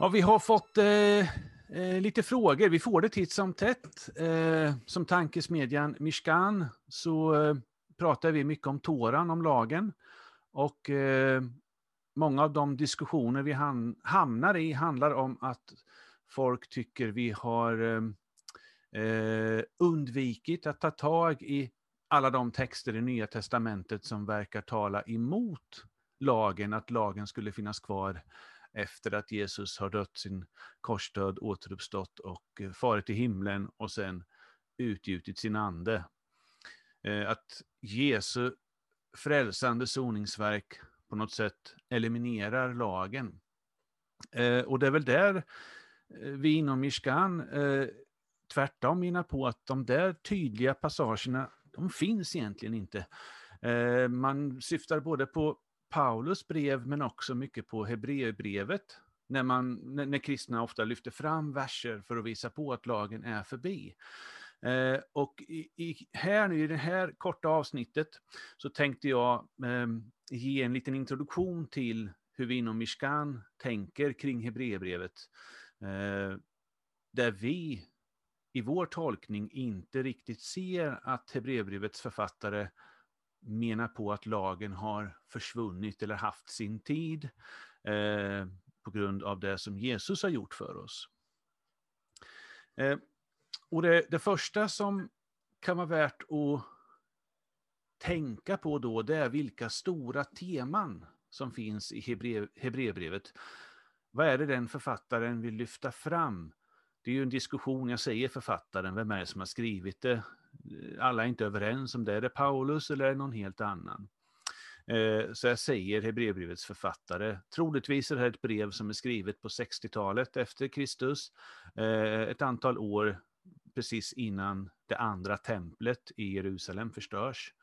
Ja, vi har fått eh, eh, lite frågor. Vi får det titt som tätt. Eh, som tankesmedjan Mishkan så eh, pratar vi mycket om Toran, om lagen. Och eh, många av de diskussioner vi hamnar i handlar om att folk tycker vi har eh, eh, undvikit att ta tag i alla de texter i Nya Testamentet som verkar tala emot lagen, att lagen skulle finnas kvar efter att Jesus har dött sin korsdöd, återuppstått och eh, farit till himlen och sen utgjutit sin ande. Eh, att Jesu frälsande soningsverk på något sätt eliminerar lagen. Eh, och det är väl där vi inom Mishkan tvärtom menar på att de där tydliga passagerna, de finns egentligen inte. Man syftar både på Paulus brev men också mycket på Hebreerbrevet. När, man, när, när kristna ofta lyfter fram verser för att visa på att lagen är förbi. Eh, och i, i, här nu i det här korta avsnittet så tänkte jag eh, ge en liten introduktion till hur vi inom Mishkan tänker kring Hebreerbrevet. Eh, där vi i vår tolkning inte riktigt ser att Hebreerbrevets författare menar på att lagen har försvunnit eller haft sin tid eh, på grund av det som Jesus har gjort för oss. Eh, och det, det, första som kan vara värt att tänka på då, det är vilka stora teman som finns i Hebreerbrevet. Vad är det den författaren vill lyfta fram? Det är ju en diskussion, jag säger författaren, vem är det som har skrivit det? Alla är inte överens om det. Är det Paulus eller är det någon helt annan? Eh, så jag säger Hebreerbrevets författare. Troligtvis är det här ett brev som är skrivet på 60-talet efter Kristus. Eh, ett antal år precis innan det andra templet i Jerusalem förstörs.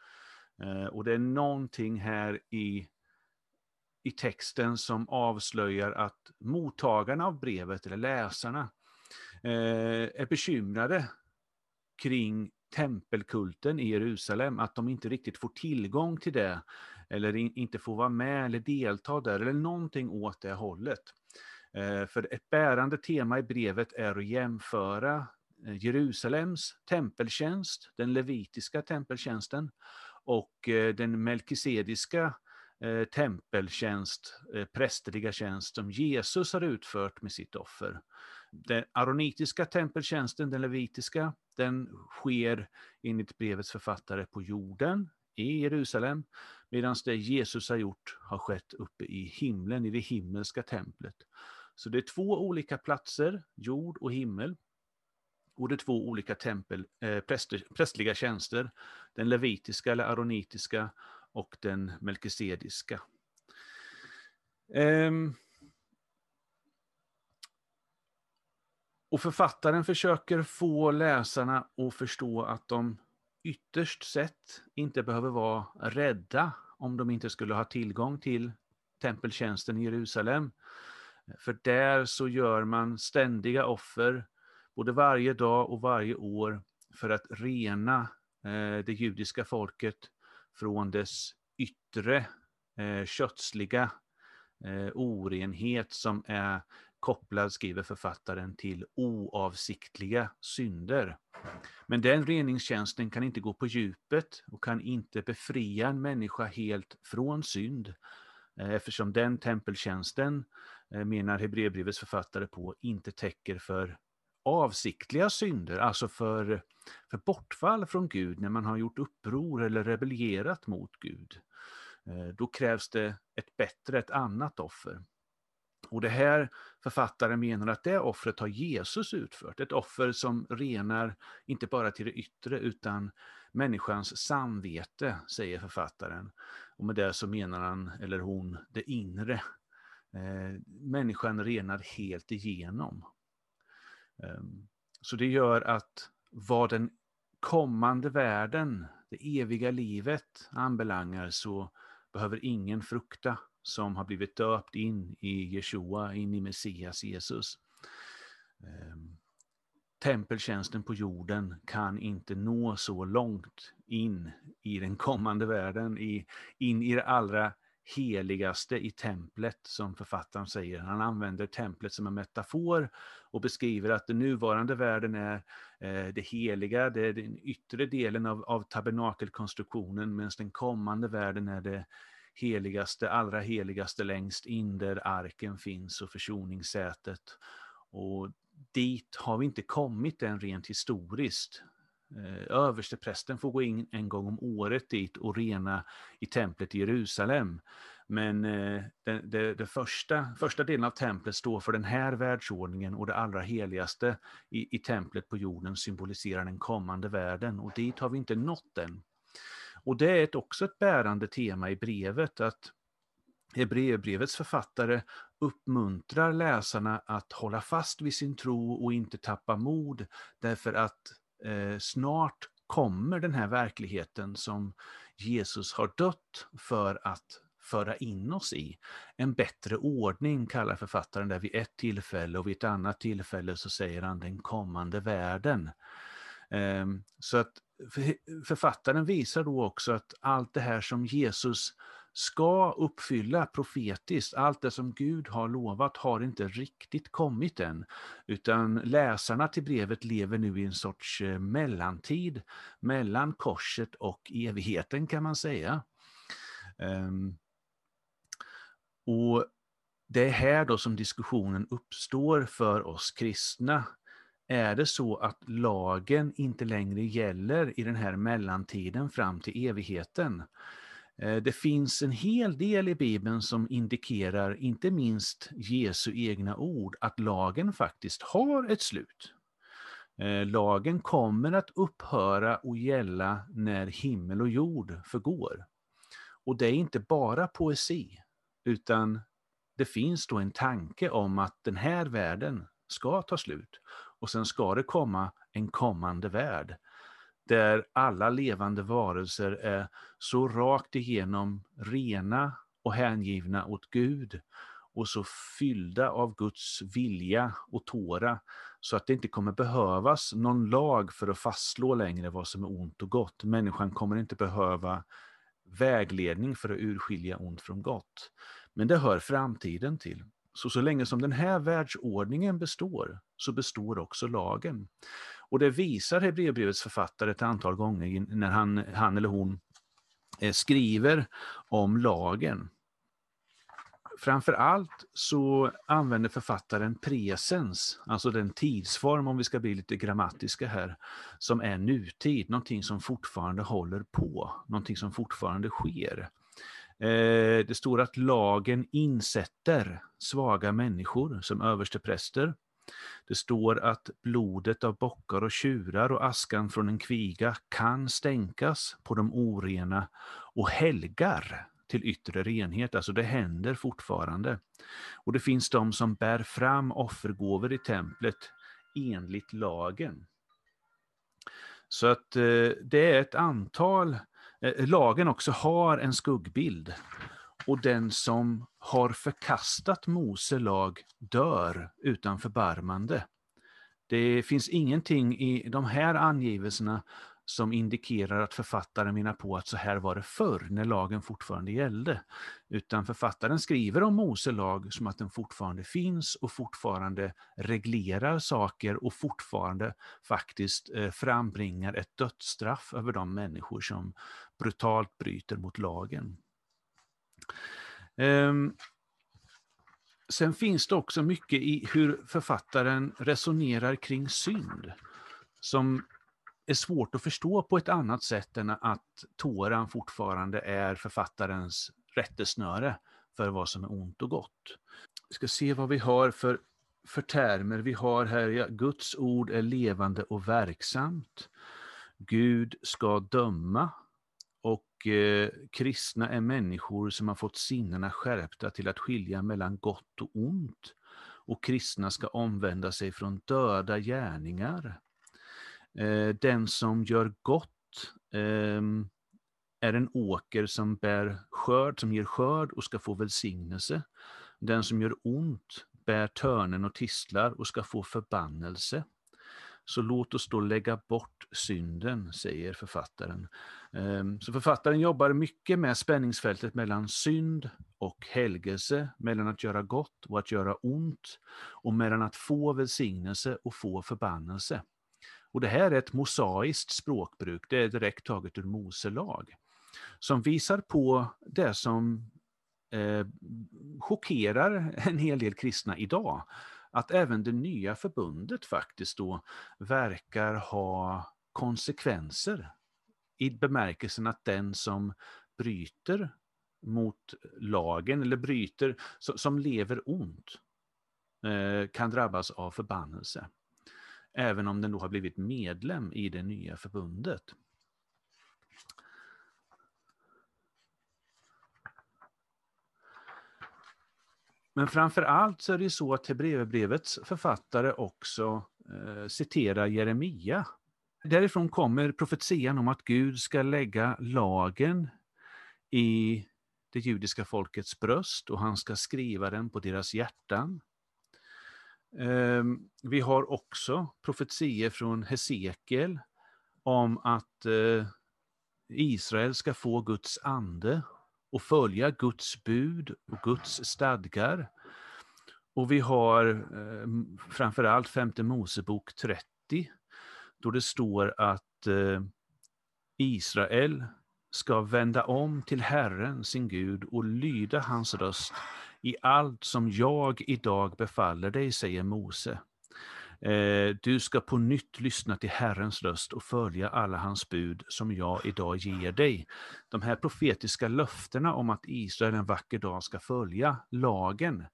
Eh, och det är någonting här i, i texten som avslöjar att mottagarna av brevet, eller läsarna, är bekymrade kring tempelkulten i Jerusalem, att de inte riktigt får tillgång till det, eller in, inte får vara med eller delta där, eller någonting åt det hållet. Eh, för ett bärande tema i brevet är att jämföra eh, Jerusalems tempeltjänst, den levitiska tempeltjänsten, och eh, den melkisediska eh, tempeltjänst, prästerliga tjänst som Jesus har utfört med sitt offer. Den aronitiska tempeltjänsten, den levitiska, den sker enligt brevets författare på jorden i Jerusalem, medan det Jesus har gjort har skett uppe i himlen, i det himmelska templet. Så det är två olika platser, jord och himmel. Och det är två olika tempel, eh, präster, prästliga tjänster, den levitiska eller aronitiska och den melkisediska. Um, Och författaren försöker få läsarna att förstå att de ytterst sett inte behöver vara rädda om de inte skulle ha tillgång till tempeltjänsten i Jerusalem. För där så gör man ständiga offer, både varje dag och varje år, för att rena eh, det judiska folket från dess yttre köttsliga kötsliga eh, orenhet som är kopplad, skriver författaren, till oavsiktliga synder. Men den reningstjänsten kan inte gå på djupet och kan inte befria en människa helt från synd. Eh, eftersom den tempeltjänsten, eh, menar Hebreerbrevets författare på, inte täcker för avsiktliga synder, alltså för, för bortfall från Gud när man har gjort uppror eller rebellerat mot Gud. Eh, då krävs det ett bättre, ett annat offer. Och det här författaren menar att det offret har Jesus utfört. Ett offer som renar inte bara till det yttre utan människans samvete, säger författaren. Och med det så menar han, eller hon, det inre. Eh, människan renar helt igenom. Eh, så det gör att vad den kommande världen, det eviga livet anbelangar så behöver ingen frukta som har blivit döpt in i Jeshua, in i Messias Jesus. Ehm, tempeltjänsten på jorden kan inte nå så långt in i den kommande världen, in i det allra heligaste i templet, som författaren säger. Han använder templet som en metafor och beskriver att den nuvarande världen är eh, det heliga, det är den yttre delen av, av tabernakelkonstruktionen, medan den kommande världen är det heligaste, allra heligaste längst in där arken finns och försoningssätet. Och dit har vi inte kommit än rent historiskt. Eh, Översteprästen får gå in en gång om året dit och rena i templet i Jerusalem. Men eh, den, den, den första, första delen av templet står för den här världsordningen och det allra heligaste i, i templet på jorden symboliserar den kommande världen och dit har vi inte nått än. Och det är ett, också ett bärande tema i brevet att Hebreerbrevets författare uppmuntrar läsarna att hålla fast vid sin tro och inte tappa mod därför att eh, snart kommer den här verkligheten som Jesus har dött för att föra in oss i. En bättre ordning kallar författaren det vid ett tillfälle och vid ett annat tillfälle så säger han den kommande världen. Ehm, så att författaren visar då också att allt det här som Jesus ska uppfylla profetiskt. Allt det som Gud har lovat har inte riktigt kommit än, utan läsarna till brevet lever nu i en sorts eh, mellantid mellan korset och evigheten kan man säga. Ehm, och Det är här då som diskussionen uppstår för oss kristna. Är det så att lagen inte längre gäller i den här mellantiden fram till evigheten? Eh, det finns en hel del i Bibeln som indikerar, inte minst Jesu egna ord, att lagen faktiskt har ett slut. Eh, lagen kommer att upphöra och gälla när himmel och jord förgår. Och det är inte bara poesi, utan det finns då en tanke om att den här världen ska ta slut och sen ska det komma en kommande värld där alla levande varelser är så rakt igenom rena och hängivna åt Gud och så fyllda av Guds vilja och tåra så att det inte kommer behövas någon lag för att fastslå längre vad som är ont och gott. Människan kommer inte behöva vägledning för att urskilja ont från gott. Men det hör framtiden till. Så så länge som den här världsordningen består, så består också lagen. Och det visar Hebreerbrevets författare ett antal gånger när han, han eller hon eh, skriver om lagen. Framför allt så använder författaren presens, alltså den tidsform, om vi ska bli lite grammatiska här, som är nutid, någonting som fortfarande håller på, någonting som fortfarande sker. Eh, det står att lagen insätter svaga människor som överstepräster. Det står att blodet av bockar och tjurar och askan från en kviga kan stänkas på de orena och helgar till yttre renhet. Alltså det händer fortfarande. Och det finns de som bär fram offergåvor i templet enligt lagen. Så att eh, det är ett antal, eh, lagen också har en skuggbild. Och den som har förkastat Mose lag dör utan förbarmande. Det finns ingenting i de här angivelserna som indikerar att författaren menar på att så här var det förr, när lagen fortfarande gällde. Utan författaren skriver om Mose lag som att den fortfarande finns och fortfarande reglerar saker och fortfarande faktiskt eh, frambringar ett dödsstraff över de människor som brutalt bryter mot lagen. Ehm, sen finns det också mycket i hur författaren resonerar kring synd, som är svårt att förstå på ett annat sätt än att Toran fortfarande är författarens rättesnöre för vad som är ont och gott. Vi ska se vad vi har för, för termer. Vi har här, ja, Guds ord är levande och verksamt. Gud ska döma, och eh, kristna är människor som har fått sinnena skärpta till att skilja mellan gott och ont. Och kristna ska omvända sig från döda gärningar. Eh, den som gör gott eh, är en åker som bär skörd, som ger skörd och ska få välsignelse. Den som gör ont bär törnen och tistlar och ska få förbannelse. Så låt oss då lägga bort synden, säger författaren. Ehm, så författaren jobbar mycket med spänningsfältet mellan synd och helgelse, mellan att göra gott och att göra ont, och mellan att få välsignelse och få förbannelse. Och det här är ett mosaiskt språkbruk, det är direkt taget ur Mose lag, som visar på det som eh, chockerar en hel del kristna idag. Att även det nya förbundet faktiskt då verkar ha konsekvenser i bemärkelsen att den som bryter mot lagen eller bryter, som lever ont, eh, kan drabbas av förbannelse. Även om den då har blivit medlem i det nya förbundet. Men framför allt så är det så att Hebreerbrevets författare också eh, citerar Jeremia. Därifrån kommer profetian om att Gud ska lägga lagen i det judiska folkets bröst och han ska skriva den på deras hjärtan. Eh, vi har också profetier från Hesekiel om att eh, Israel ska få Guds ande och följa Guds bud och Guds stadgar. Och vi har eh, framförallt femte Mosebok 30, då det står att eh, Israel ska vända om till Herren, sin Gud, och lyda hans röst i allt som jag idag befaller dig, säger Mose. Eh, du ska på nytt lyssna till Herrens röst och följa alla hans bud som jag idag ger dig. De här profetiska löftena om att Israel en vacker dag ska följa lagen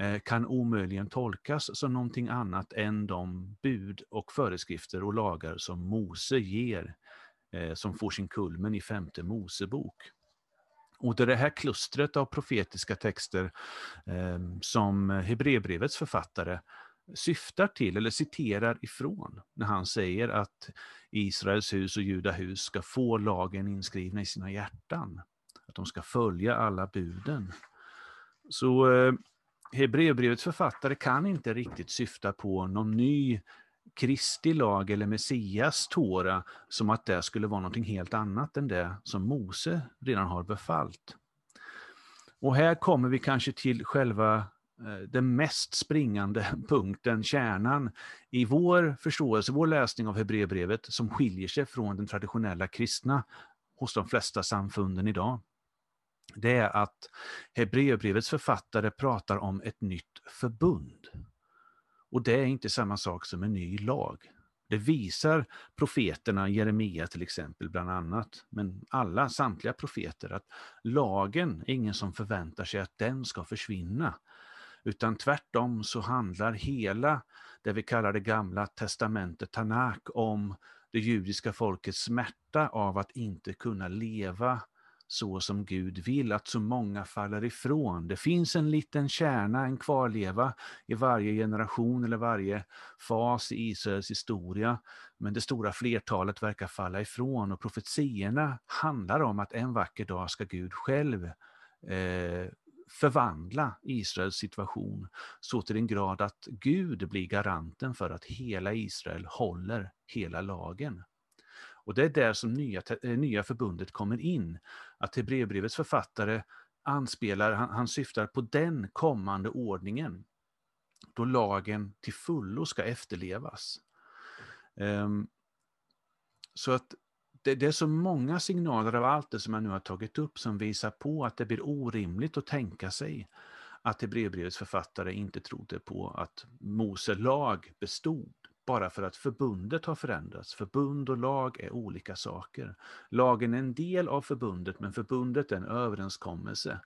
eh, kan omöjligen tolkas som någonting annat än de bud och föreskrifter och lagar som Mose ger, eh, som får sin kulmen i femte Mosebok. Och det är det här klustret av profetiska texter eh, som Hebreerbrevets författare syftar till eller citerar ifrån när han säger att Israels hus och Judahus ska få lagen inskrivna i sina hjärtan. Att de ska följa alla buden. Så eh, Hebreerbrevets författare kan inte riktigt syfta på någon ny Kristi lag eller Messias Tora som att det skulle vara någonting helt annat än det som Mose redan har befallt. Och här kommer vi kanske till själva Eh, den mest springande punkten, kärnan i vår förståelse, vår läsning av Hebreerbrevet som skiljer sig från den traditionella kristna hos de flesta samfunden idag. Det är att Hebreerbrevets författare pratar om ett nytt förbund. Och det är inte samma sak som en ny lag. Det visar profeterna, Jeremia till exempel bland annat, men alla, samtliga profeter, att lagen, ingen som förväntar sig att den ska försvinna. Utan tvärtom så handlar hela det vi kallar det gamla testamentet, Tanak, om det judiska folkets smärta av att inte kunna leva så som Gud vill, att så många faller ifrån. Det finns en liten kärna, en kvarleva i varje generation eller varje fas i Israels historia, men det stora flertalet verkar falla ifrån och profetierna handlar om att en vacker dag ska Gud själv eh, förvandla Israels situation så till den grad att Gud blir garanten för att hela Israel håller hela lagen. Och det är där som nya, eh, nya förbundet kommer in. Att Hebreerbrevets författare anspelar, han, han syftar på den kommande ordningen då lagen till fullo ska efterlevas. Um, så att det, det, är så många signaler av allt det som jag nu har tagit upp som visar på att det blir orimligt att tänka sig att Hebreerbrevets författare inte trodde på att Mose lag bestod bara för att förbundet har förändrats. Förbund och lag är olika saker. Lagen är en del av förbundet men förbundet är en överenskommelse.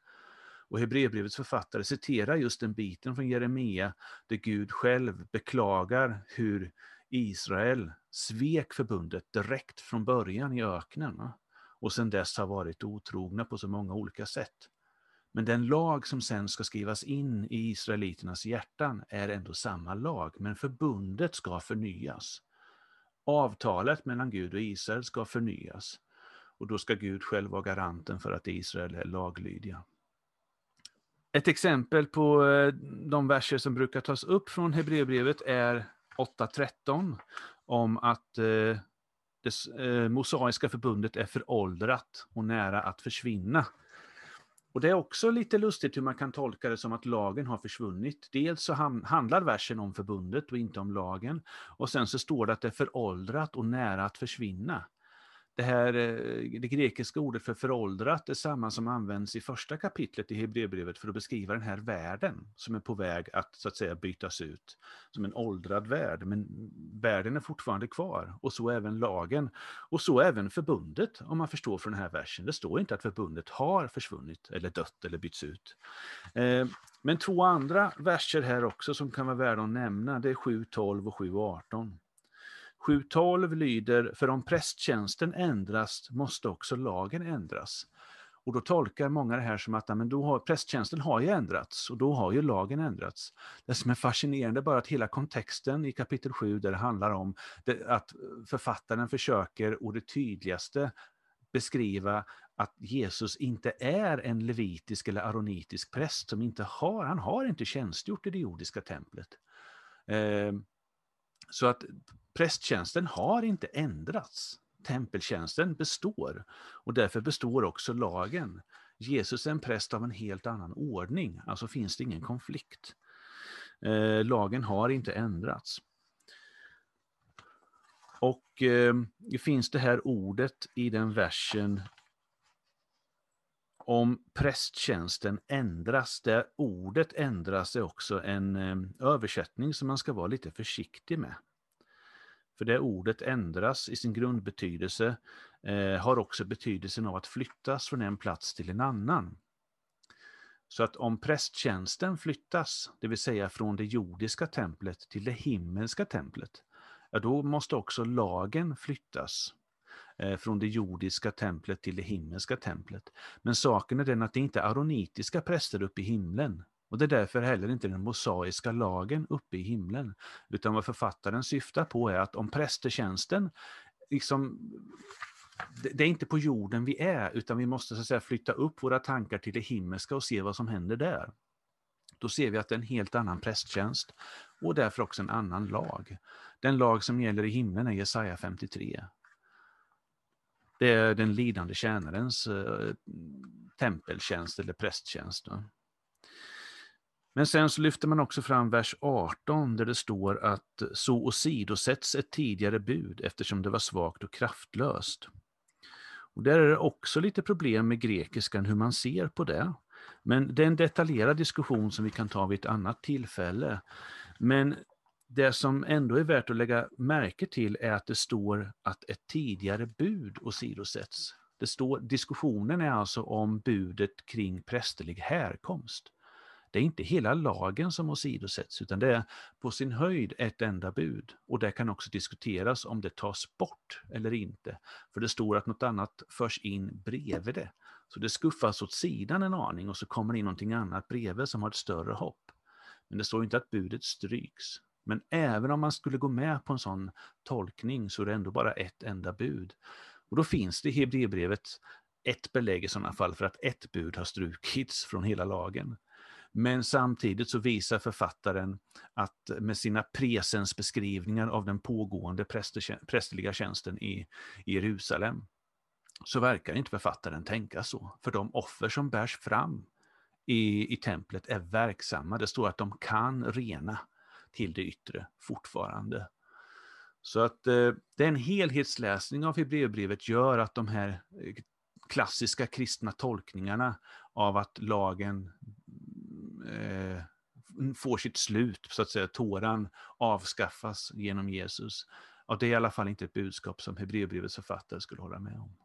Och Hebreerbrevets författare citerar just den biten från Jeremia där Gud själv beklagar hur Israel svek förbundet direkt från början i öknen och sedan dess har varit otrogna på så många olika sätt. Men den lag som sen ska skrivas in i israeliternas hjärtan är ändå samma lag, men förbundet ska förnyas. Avtalet mellan Gud och Israel ska förnyas. Och då ska Gud själv vara garanten för att Israel är laglydiga. Ett exempel på eh, de verser som brukar tas upp från Hebreerbrevet är 8.13 om att eh, det eh, mosaiska förbundet är föråldrat och nära att försvinna. Och Det är också lite lustigt hur man kan tolka det som att lagen har försvunnit. Dels så handlar versen om förbundet och inte om lagen. Och sen så står det att det är föråldrat och nära att försvinna det här eh, det grekiska ordet för föråldrat är samma som används i första kapitlet i Hebreerbrevet för att beskriva den här världen som är på väg att så att säga bytas ut som en åldrad värld. Men världen är fortfarande kvar och så även lagen och så även förbundet om man förstår från den här versen. Det står inte att förbundet har försvunnit eller dött eller bytts ut. Eh, men två andra verser här också som kan vara värda att nämna, det är 7.12 och 7.18. 7.12 lyder, för om prästtjänsten ändras måste också lagen ändras. Och då tolkar många det här som att men då har, prästtjänsten har ju ändrats och då har ju lagen ändrats. Det som är fascinerande är bara att hela kontexten i kapitel 7 där det handlar om det, att författaren försöker och det tydligaste beskriva att Jesus inte är en levitisk eller aronitisk präst som inte har, han har inte tjänstgjort i det jordiska templet. Eh, så att prästtjänsten har inte ändrats. Tempeltjänsten består och därför består också lagen. Jesus är en präst av en helt annan ordning, alltså finns det ingen konflikt. Eh, lagen har inte ändrats. Och eh, det finns det här ordet i den versen om prästtjänsten ändras. Det ordet ändras är också en eh, översättning som man ska vara lite försiktig med. För det ordet ändras i sin grundbetydelse eh, har också betydelsen av att flyttas från en plats till en annan. Så att om prästtjänsten flyttas, det vill säga från det jordiska templet till det himmelska templet, ja då måste också lagen flyttas Eh, från det jordiska templet till det himmelska templet. Men saken är den att det inte är aronitiska präster uppe i himlen, och det är därför heller inte den mosaiska lagen uppe i himlen. Utan vad författaren syftar på är att om prästertjänsten, liksom, det är inte på jorden vi är, utan vi måste så att säga, flytta upp våra tankar till det himmelska och se vad som händer där. Då ser vi att det är en helt annan prästtjänst och därför också en annan lag. Den lag som gäller i himlen är Jesaja 53. Det är den lidande tjänarens eh, tempeltjänst eller prästtjänst. Men sen så lyfter man också fram vers 18 där det står att så åsidosätts ett tidigare bud eftersom det var svagt och kraftlöst. Och där är det också lite problem med grekiskan hur man ser på det. Men det är en detaljerad diskussion som vi kan ta vid ett annat tillfälle. Men det som ändå är värt att lägga märke till är att det står att ett tidigare bud åsidosätts. Det står, diskussionen är alltså om budet kring prästerlig härkomst. Det är inte hela lagen som åsidosätts, utan det är på sin höjd ett enda bud. Och det kan också diskuteras om det tas bort eller inte. För det står att något annat förs in bredvid det. Så det skuffas åt sidan en aning och så kommer det in någonting annat bredvid som har ett större hopp. Men det står inte att budet stryks. Men även om man skulle gå med på en sån tolkning så är det ändå bara ett enda bud. Och då finns det i Hebreerbrevet ett belägg i sådana fall för att ett bud har strukits från hela lagen. Men samtidigt så visar författaren att med sina presensbeskrivningar av den pågående prästerliga tjänsten i Jerusalem så verkar inte författaren tänka så. För de offer som bärs fram i, i templet är verksamma. Det står att de kan rena till det yttre fortfarande. Så att eh, den helhetsläsning av Hebreerbrevet gör att de här eh, klassiska kristna tolkningarna av att lagen eh, får sitt slut, så att säga, tåran avskaffas genom Jesus. Och det är i alla fall inte ett budskap som Hebreerbrevets författare skulle hålla med om.